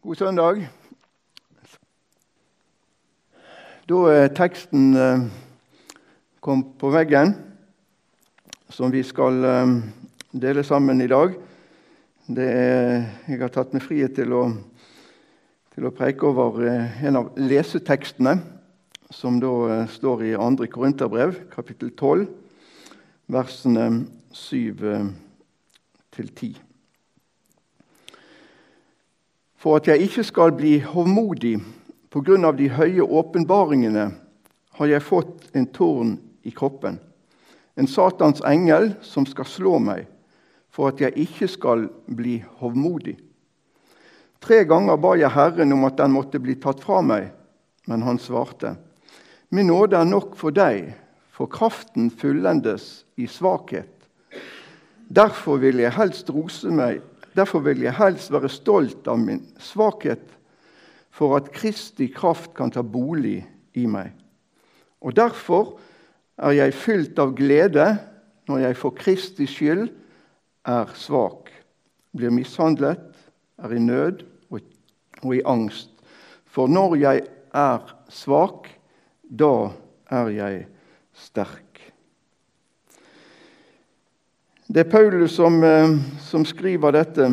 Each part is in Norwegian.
God søndag. Da er teksten eh, kom på veggen, som vi skal eh, dele sammen i dag. Er, jeg har tatt meg frihet til å, til å preike over eh, en av lesetekstene, som da står i 2. Korinterbrev, kapittel 12, versene 7 til 10. For at jeg ikke skal bli hovmodig pga. de høye åpenbaringene, har jeg fått en tårn i kroppen, en Satans engel som skal slå meg, for at jeg ikke skal bli hovmodig. Tre ganger ba jeg Herren om at den måtte bli tatt fra meg, men han svarte, Min nåde er nok for deg, for kraften fullendes i svakhet. Derfor vil jeg helst rose meg Derfor vil jeg helst være stolt av min svakhet, for at Kristi kraft kan ta bolig i meg. Og derfor er jeg fylt av glede når jeg for Kristi skyld er svak, blir mishandlet, er i nød og i angst. For når jeg er svak, da er jeg sterk. Det er Paulus som, eh, som, skriver dette.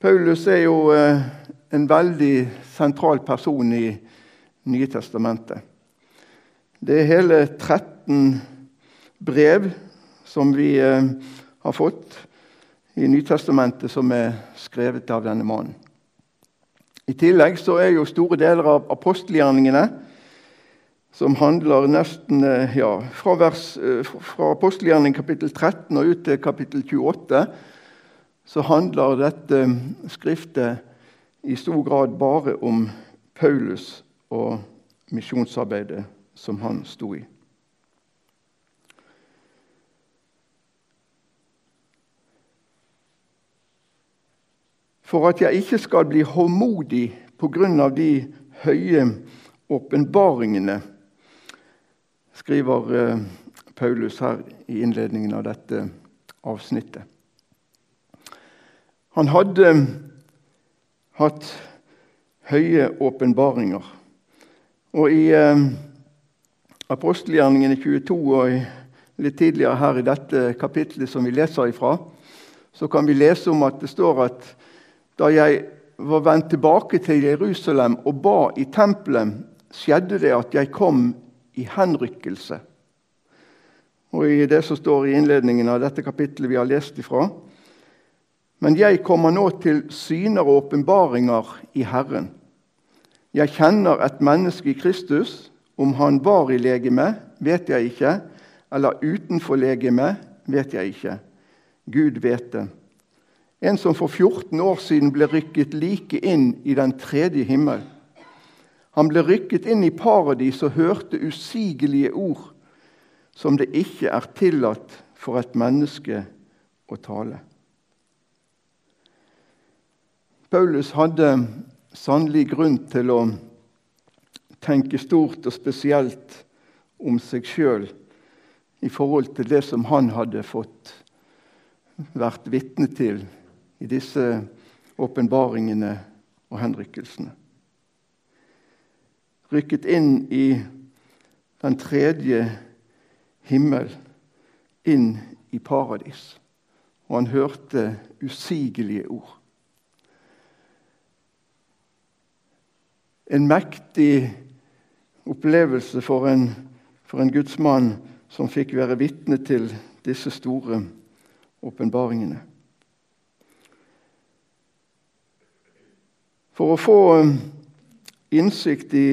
Paulus er jo eh, en veldig sentral person i Nye testamentet. Det er hele 13 brev som vi eh, har fått i Nytestamentet, som er skrevet av denne mannen. I tillegg så er jo store deler av apostelgjerningene som handler nesten eh, ja, fra, vers, eh, fra apostelgjerning kapittel 13 og ut til kapittel 28, så handler dette skriftet i stor grad bare om Paulus og misjonsarbeidet som han sto i. For at jeg ikke skal bli håmodig på grunn av de høye åpenbaringene skriver eh, Paulus her i innledningen av dette avsnittet. Han hadde hatt høye åpenbaringer. Og i eh, apostelgjerningene 22 og litt tidligere her i dette kapitlet som vi leser ifra, så kan vi lese om at det står at da jeg var vendt tilbake til Jerusalem og ba i tempelet, skjedde det at jeg kom i henrykkelse. Og i det som står i innledningen av dette kapittelet vi har lest ifra. Men jeg kommer nå til syner og åpenbaringer i Herren. Jeg kjenner et menneske i Kristus. Om han var i legeme, vet jeg ikke, eller utenfor legeme, vet jeg ikke. Gud vet det. En som for 14 år siden ble rykket like inn i den tredje himmel. Han ble rykket inn i paradis og hørte usigelige ord som det ikke er tillatt for et menneske å tale. Paulus hadde sannelig grunn til å tenke stort og spesielt om seg sjøl i forhold til det som han hadde fått vært vitne til i disse åpenbaringene og henrykkelsene rykket inn i den tredje himmel, inn i paradis. Og han hørte usigelige ord. En mektig opplevelse for en, for en gudsmann som fikk være vitne til disse store åpenbaringene. For å få innsikt i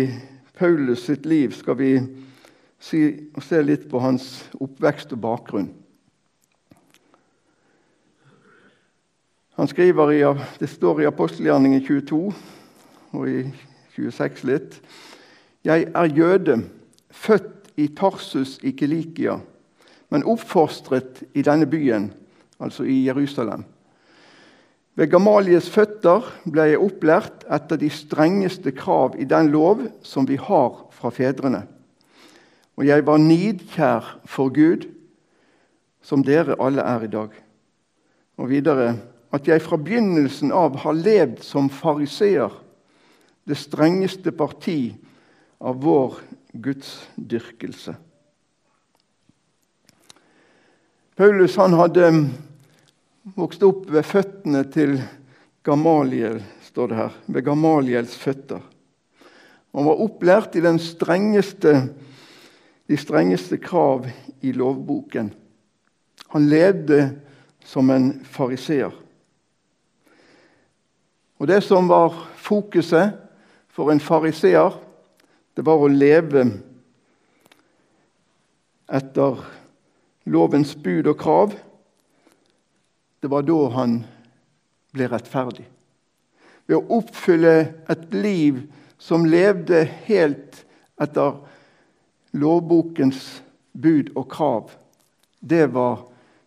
Paulus sitt liv skal vi si, se litt på hans oppvekst og bakgrunn. Han skriver i, Det står i apostelgjerningen 22 og i 26 litt. Jeg er jøde, født i Tarsus i Kilikia, men oppfostret i denne byen, altså i Jerusalem. Ved Gamalies føtter ble jeg opplært etter de strengeste krav i den lov som vi har fra fedrene. Og jeg var nidkjær for Gud, som dere alle er i dag. Og videre at jeg fra begynnelsen av har levd som fariseer, det strengeste parti av vår gudsdyrkelse. Paulus han hadde vokst opp ved føttene til Gamaliel, står det her. Ved Gamaliels føtter. Han var opplært i strengeste, de strengeste krav i lovboken. Han levde som en fariseer. Og Det som var fokuset for en fariseer, det var å leve etter lovens bud og krav. Det var da han ble rettferdig. Ved å oppfylle et liv som levde helt etter lovbokens bud og krav. Det var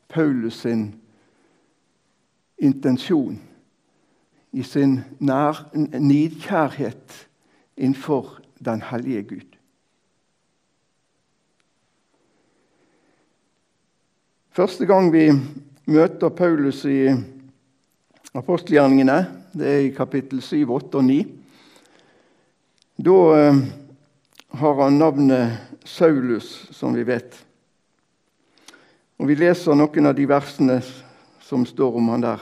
Paulus sin intensjon i sin nær, nidkjærhet innenfor den hellige Gud. Første gang vi møter Paulus i apostelgjerningene, det er i kapittel 7, 8 og 9. Da eh, har han navnet Saulus, som vi vet. Og Vi leser noen av de versene som står om han der.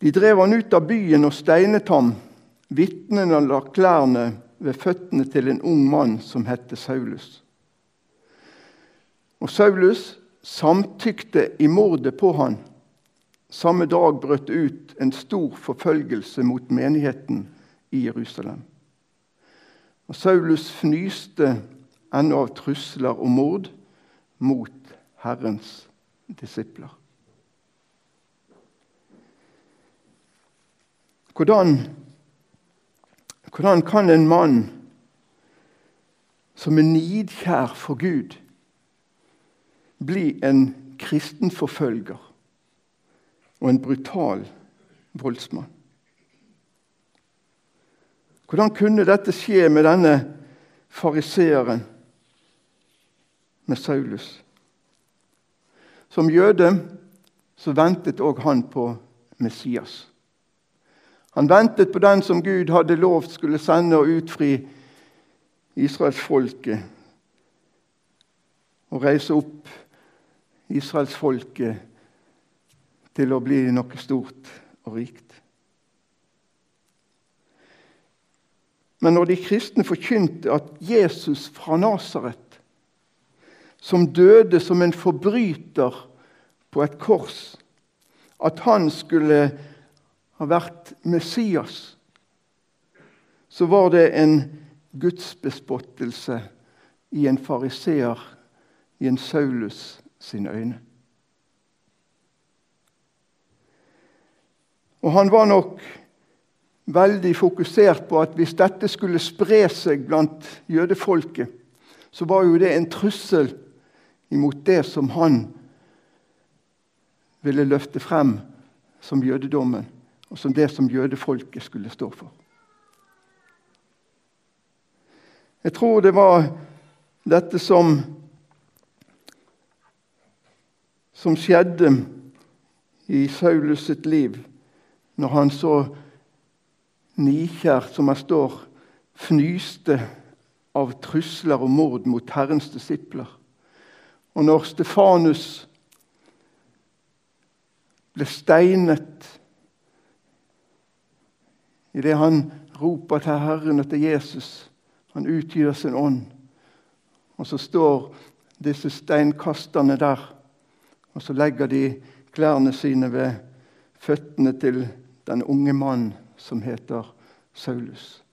De drev han ut av byen og steinet ham. Vitnene la klærne ved føttene til en ung mann som het Saulus. Og Saulus samtykte i mordet på han. Samme dag brøt det ut en stor forfølgelse mot menigheten i Jerusalem. Og Saulus fnyste ennå av trusler og mord mot Herrens disipler. Hvordan, hvordan kan en mann som er nidkjær for Gud, bli en kristen forfølger og en brutal voldsmann. Hvordan kunne dette skje med denne fariseeren, med Saulus? Som jøde så ventet òg han på Messias. Han ventet på den som Gud hadde lovt skulle sende og utfri israelsfolket og reise opp israelsfolket til å bli noe stort og rikt. Men når de kristne forkynte at Jesus fra Nasaret, som døde som en forbryter på et kors, at han skulle ha vært Messias, så var det en gudsbespottelse i en fariseer, i en Saulus sine øyne. Og han var nok veldig fokusert på at hvis dette skulle spre seg blant jødefolket, så var jo det en trussel imot det som han ville løfte frem som jødedommen, og som det som jødefolket skulle stå for. Jeg tror det var dette som som skjedde i Saulus sitt liv når han så nikjær, som han står, fnyste av trusler og mord mot Herrens disipler. Og når Stefanus ble steinet idet han roper til Herren og til Jesus, han utgir sin ånd, og så står disse steinkasterne der og så legger de klærne sine ved føttene til den unge mannen som heter Saulus.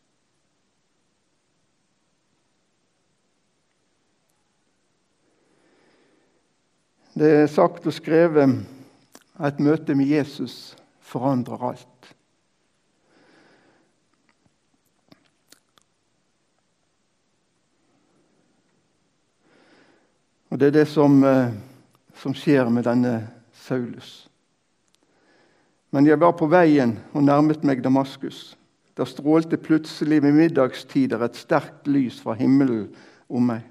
Det er sagt og skrevet at møtet møte med Jesus forandrer alt. Og Det er det som eh, som skjer med denne Saulus. Men jeg var på veien og nærmet meg Damaskus. Da strålte plutselig ved middagstider et sterkt lys fra himmelen om meg.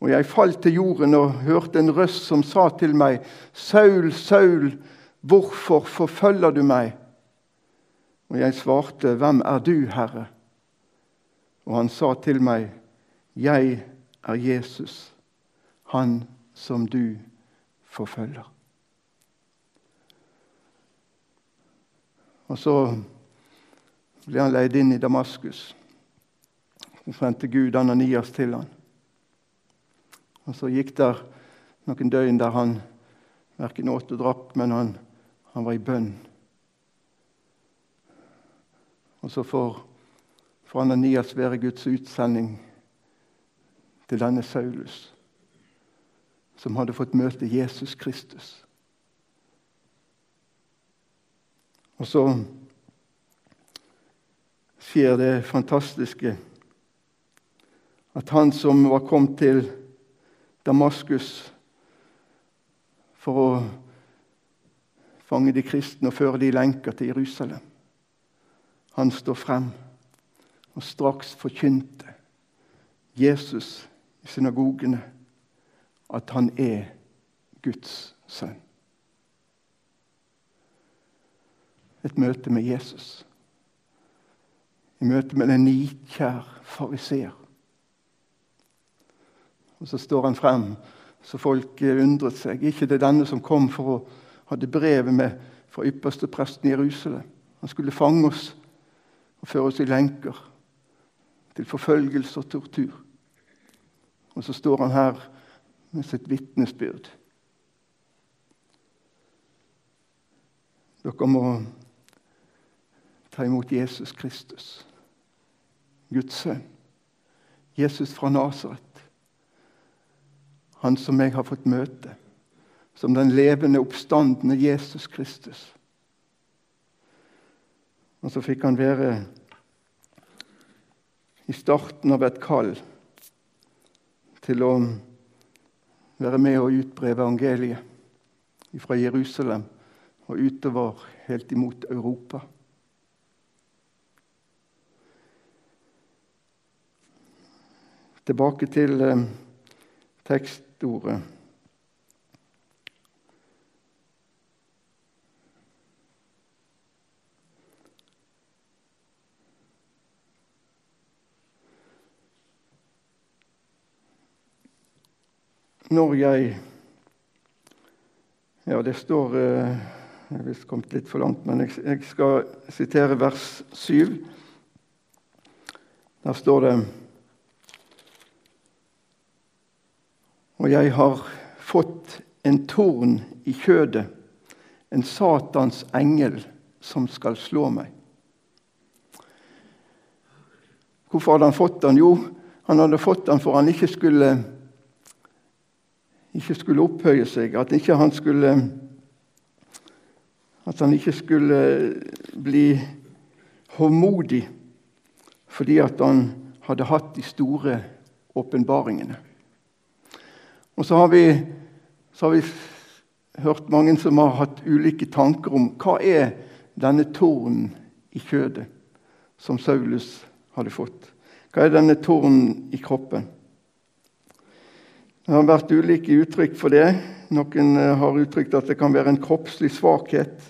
Og jeg falt til jorden og hørte en røst som sa til meg, 'Saul, Saul, 'Hvorfor forfølger du meg?' Og jeg svarte, 'Hvem er du, Herre?' Og han sa til meg, 'Jeg er Jesus, han som du forfølger'. Og så ble han leid inn i Damaskus. Så sendte Gud Ananias til han. Og Så gikk der noen døgn der han verken åt og drakk, men han, han var i bønn. Og så får, får Ananias være Guds utsending til denne Saulus, som hadde fått møte Jesus Kristus. Og så skjer det fantastiske at han som var kommet til Damaskus for å fange de kristne og føre de lenker til Jerusalem. Han står frem og straks forkynte Jesus i synagogene at han er Guds sønn. Et møte med Jesus. I møte med en nikjær fariseer. Og så står han frem, så folk undret seg. Ikke det denne som kom for å hadde brevet med fra ypperste presten i Jerusalem. Han skulle fange oss og føre oss i lenker til forfølgelse og tortur. Og så står han her med sitt vitnesbyrd. Dere må ta imot Jesus Kristus, Guds sønn. Jesus fra Nasaret. Han som jeg har fått møte. Som den levende, oppstandende Jesus Kristus. Og så fikk han være i starten av et kall til å være med og utbre evangeliet fra Jerusalem og utover helt imot Europa. Tilbake til eh, tekstordet. Når jeg Ja, det står eh, Jeg har visst kommet litt for langt, men jeg, jeg skal sitere vers 7. Der står det Og jeg har fått en torn i kjødet, en Satans engel som skal slå meg. Hvorfor hadde han fått den? Jo, han hadde fått den for han ikke skulle, ikke skulle opphøye seg. At, han skulle, at han ikke skulle bli håndmodig fordi han hadde hatt de store åpenbaringene. Og så har, vi, så har vi hørt mange som har hatt ulike tanker om hva er denne tornen i kjødet som Saulus hadde fått. Hva er denne tornen i kroppen? Det har vært ulike uttrykk for det. Noen eh, har uttrykt at det kan være en kroppslig svakhet,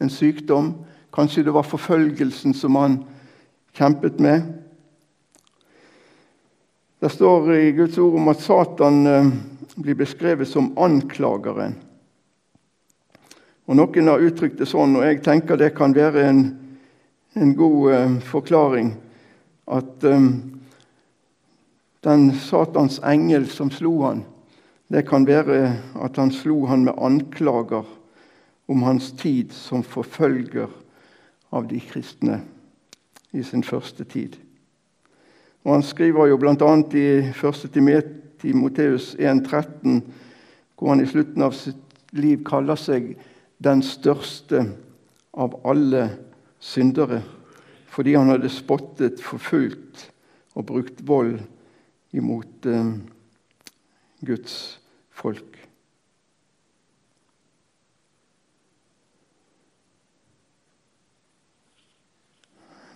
en sykdom. Kanskje det var forfølgelsen som han kjempet med. Det står i Guds ord om at Satan eh, blir beskrevet som anklageren. Og Noen har uttrykt det sånn, og jeg tenker det kan være en, en god uh, forklaring, at um, den Satans engel som slo han, det kan være at han slo han med anklager om hans tid som forfølger av de kristne i sin første tid. Og Han skriver jo bl.a. i 1. Timoteus 1,13, hvor han i slutten av sitt liv kaller seg den største av alle syndere, fordi han hadde spottet, forfulgt og brukt vold imot eh, Guds folk.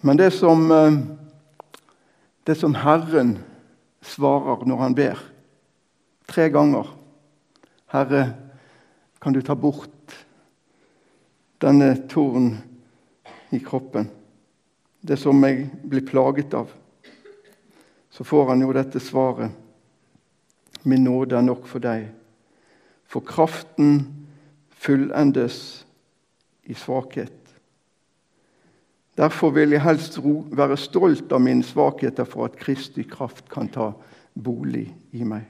Men det som, eh, det som Herren svarer når han ber, tre ganger. Herre, kan du ta bort denne torn i kroppen, det som jeg blir plaget av, så får han jo dette svaret. Min nåde er nok for deg, for kraften fullendes i svakhet. Derfor vil jeg helst være stolt av mine svakheter for at Kristi kraft kan ta bolig i meg.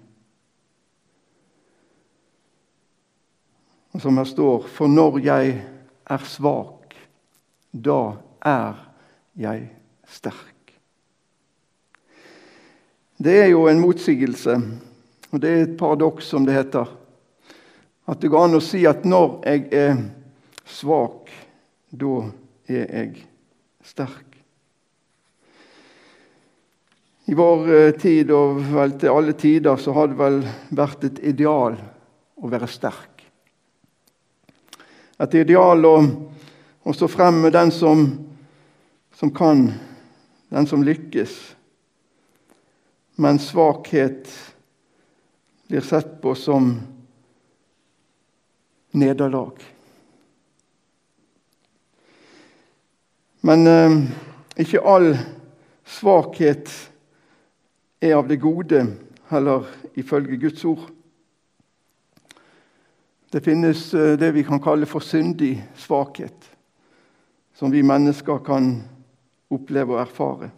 Og som her står For når jeg er svak, da er jeg sterk. Det er jo en motsigelse, og det er et paradoks, som det heter. At det går an å si at når jeg er svak, da er jeg sterk. I vår eh, tid, og vel til alle tider, så har det vel vært et ideal å være sterk. Et ideal å, å stå frem med den som, som kan, den som lykkes. Men svakhet blir sett på som nederlag. Men eh, ikke all svakhet er av det gode, heller ifølge Guds ord. Det finnes eh, det vi kan kalle for syndig svakhet, som vi mennesker kan oppleve og erfare.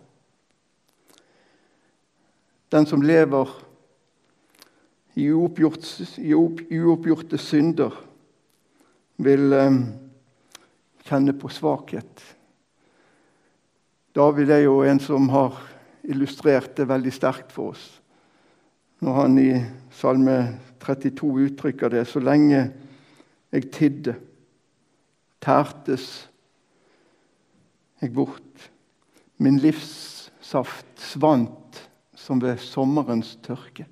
Den som lever i uoppgjorte synder, vil eh, kjenne på svakhet David er jo en som har illustrert det veldig sterkt for oss. Når han i Salme 32 uttrykker det så lenge jeg tidde, tærtes jeg bort. Min livssaft svant som ved sommerens tørke.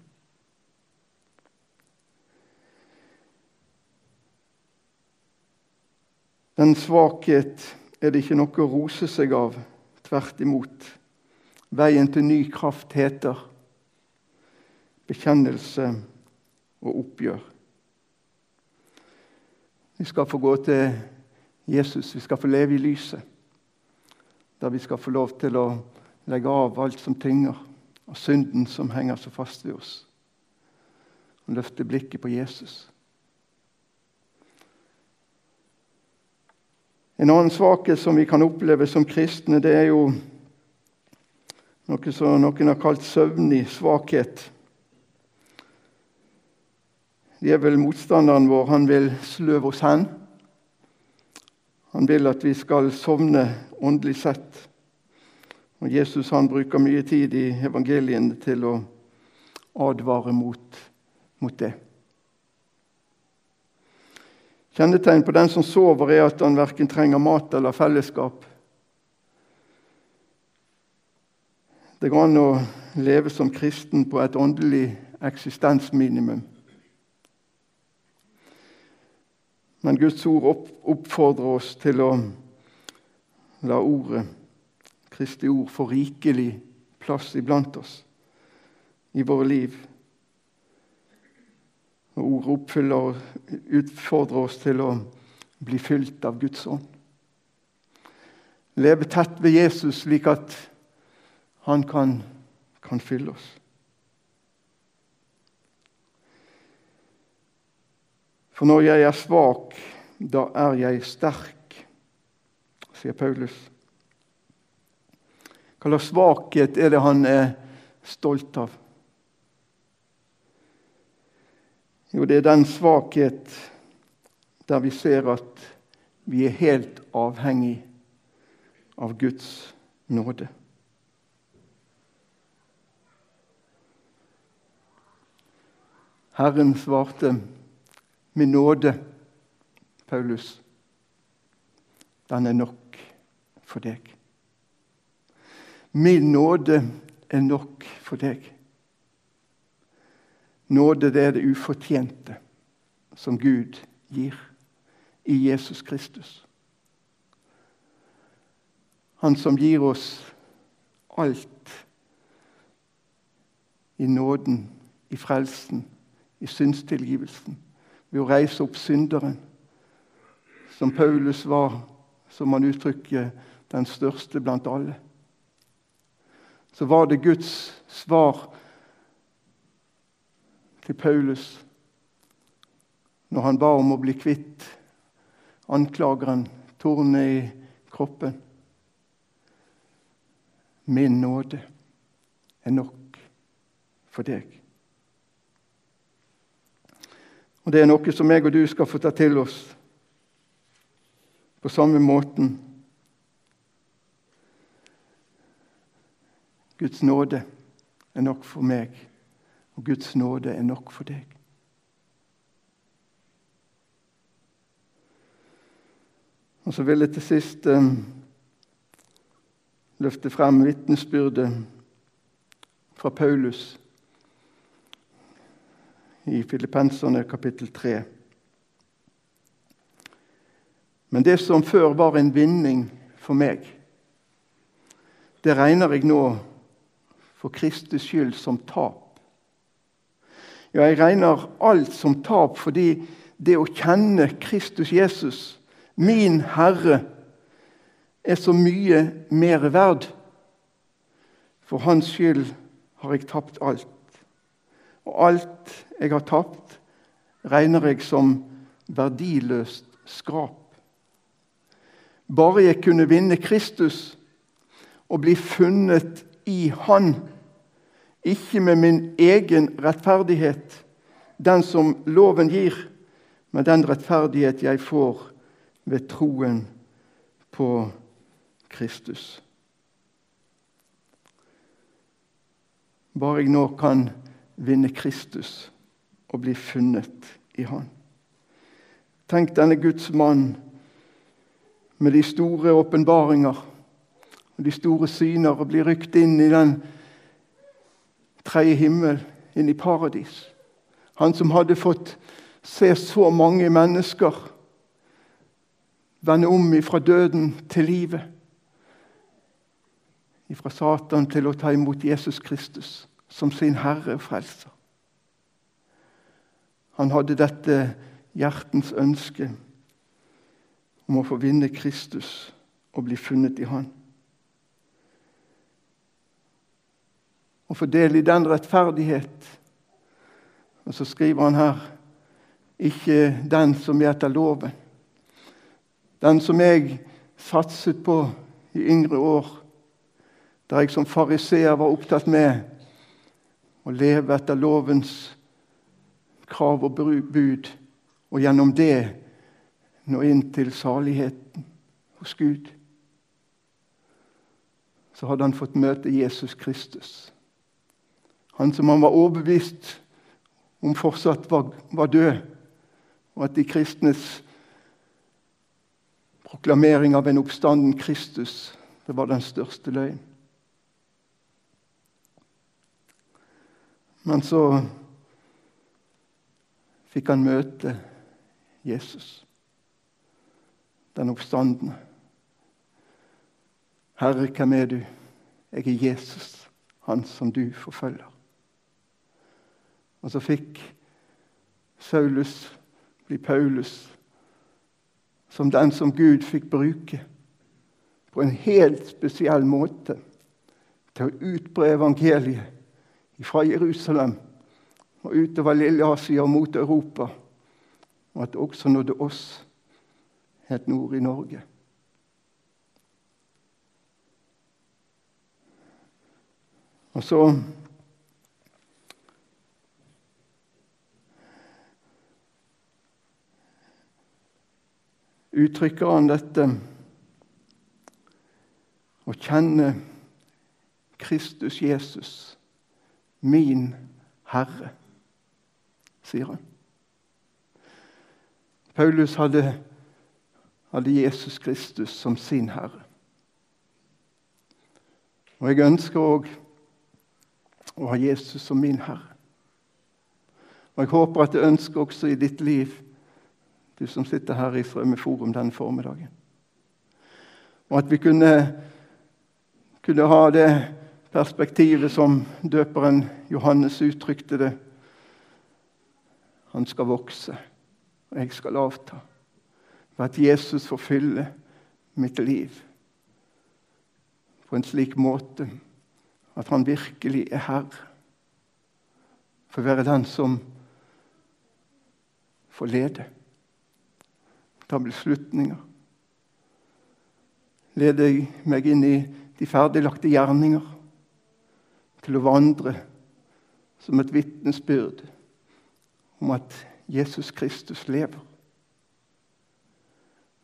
Den svakhet er det ikke noe å rose seg av. Tvert imot. Veien til ny kraft heter bekjennelse og oppgjør. Vi skal få gå til Jesus, vi skal få leve i lyset. Der vi skal få lov til å legge av alt som tynger, og synden som henger så fast ved oss. Han løfte blikket på Jesus. En annen svakhet som vi kan oppleve som kristne, det er jo noe som noen har kalt søvnig svakhet. Det er vel motstanderen vår. Han vil sløve oss hen. Han vil at vi skal sovne åndelig sett. Og Jesus han bruker mye tid i evangeliene til å advare mot, mot det. Kjennetegn på den som sover, er at han verken trenger mat eller fellesskap. Det går an å leve som kristen på et åndelig eksistensminimum. Men Guds ord oppfordrer oss til å la ordet, Kristi ord, får rikelig plass iblant oss i våre liv. Og Ordet oppfyller og utfordrer oss til å bli fylt av Guds ånd. Leve tett ved Jesus, slik at han kan, kan fylle oss. For når jeg er svak, da er jeg sterk, sier Paulus. Hva slags svakhet er det han er stolt av? Jo, det er den svakhet der vi ser at vi er helt avhengig av Guds nåde. Herren svarte med nåde, Paulus. Den er nok for deg. Min nåde er nok for deg. Nåde det er det ufortjente som Gud gir i Jesus Kristus. Han som gir oss alt i nåden, i frelsen, i syndstilgivelsen, ved å reise opp synderen som Paulus var, som han uttrykker, den største blant alle. Så var det Guds svar til Paulus når han ba om å bli kvitt anklageren, tornet i kroppen. Min nåde er nok for deg. Og Det er noe som jeg og du skal få ta til oss på samme måten. Guds nåde er nok for meg, og Guds nåde er nok for deg. Og så vil jeg til sist eh, løfte frem vitnesbyrdet fra Paulus i Filippenserne kapittel 3. Men det som før var en vinning for meg, det regner jeg nå for Kristus skyld som tap. Ja, jeg regner alt som tap fordi det å kjenne Kristus Jesus Min Herre er så mye mer verd. For Hans skyld har jeg tapt alt. Og alt jeg har tapt, regner jeg som verdiløst skrap. Bare jeg kunne vinne Kristus og bli funnet i Han, ikke med min egen rettferdighet, den som loven gir, men den rettferdighet jeg får ved troen på Kristus. Bare jeg nå kan vinne Kristus og bli funnet i Han. Tenk denne Guds mann med de store åpenbaringer og de store syner og bli rykt inn i den tredje himmel, inn i paradis. Han som hadde fått se så mange mennesker vende om ifra døden til livet. Ifra Satan til å ta imot Jesus Kristus som sin Herre og Frelser. Han hadde dette hjertens ønske om å få vinne Kristus og bli funnet i Han. Å få del i den rettferdighet. Og så skriver han her ikke den som er etter loven, den som jeg satset på i yngre år, der jeg som fariseer var opptatt med å leve etter lovens krav og bud, og gjennom det nå inn til saligheten hos Gud. Så hadde han fått møte Jesus Kristus. Han som han var overbevist om fortsatt var, var død, og at de kristnes Proklamering av en oppstanden Kristus, det var den største løgn. Men så fikk han møte Jesus, den oppstandende. Herre, hvem er du? Jeg er Jesus, han som du forfølger. Og så fikk Saulus bli Paulus som den som Gud fikk bruke på en helt spesiell måte til å utbre evangeliet fra Jerusalem og utover Lille-Asia og mot Europa, og at det også nådde oss helt nord i Norge. Og så uttrykker han dette å kjenne Kristus Jesus, min Herre, sier han. Paulus hadde, hadde Jesus Kristus som sin Herre. Og jeg ønsker òg å ha Jesus som min Herre. Og jeg håper at det ønsker også i ditt liv du som sitter her i Strømmeforum denne formiddagen. Og at vi kunne, kunne ha det perspektivet som døperen Johannes uttrykte det. Han skal vokse, og jeg skal avta. ved at Jesus får fylle mitt liv på en slik måte at han virkelig er herre. å være den som får lede, ta beslutninger. Lede meg inn i de ferdiglagte gjerninger, til å vandre som et vitnesbyrd om at Jesus Kristus lever.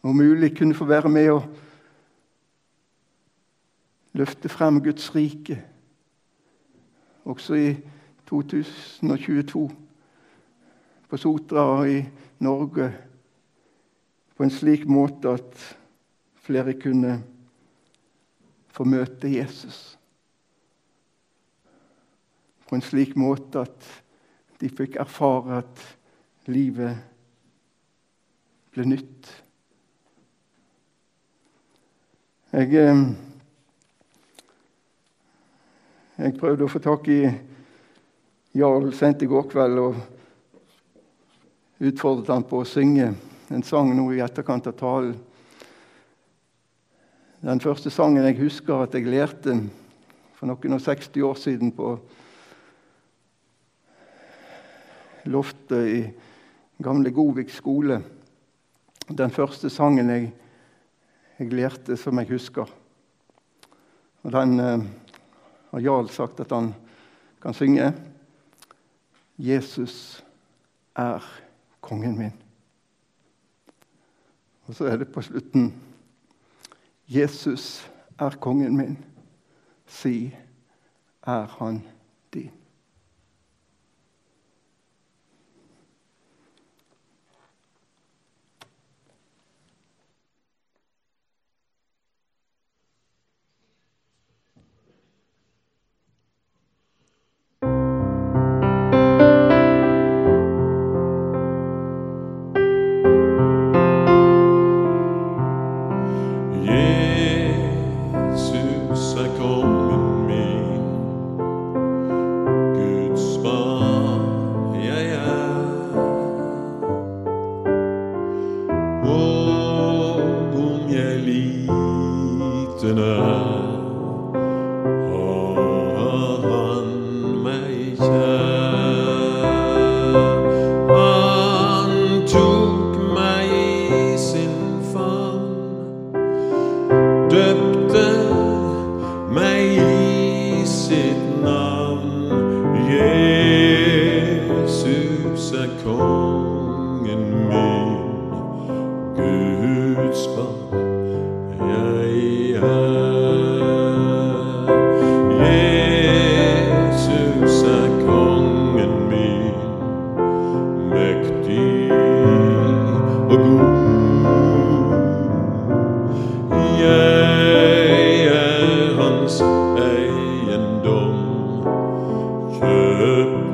Om mulig kunne få være med og løfte frem Guds rike også i 2022 på Sotra og i Norge på en slik måte at flere kunne få møte Jesus. På en slik måte at de fikk erfare at livet ble nytt. Jeg, eh, jeg prøvde å få tak i Jarl sent i går kveld og utfordret han på å synge en sang nå i etterkant av talen. Den første sangen jeg husker at jeg lærte for noen og 60 år siden på loftet i gamle Govik skole. Den første sangen jeg, jeg lærte, som jeg husker. Og Den eh, har Jarl sagt at han kan synge. Jesus er kongen min. Og så er det på slutten Jesus er kongen min. Si, er han Oh.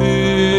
feel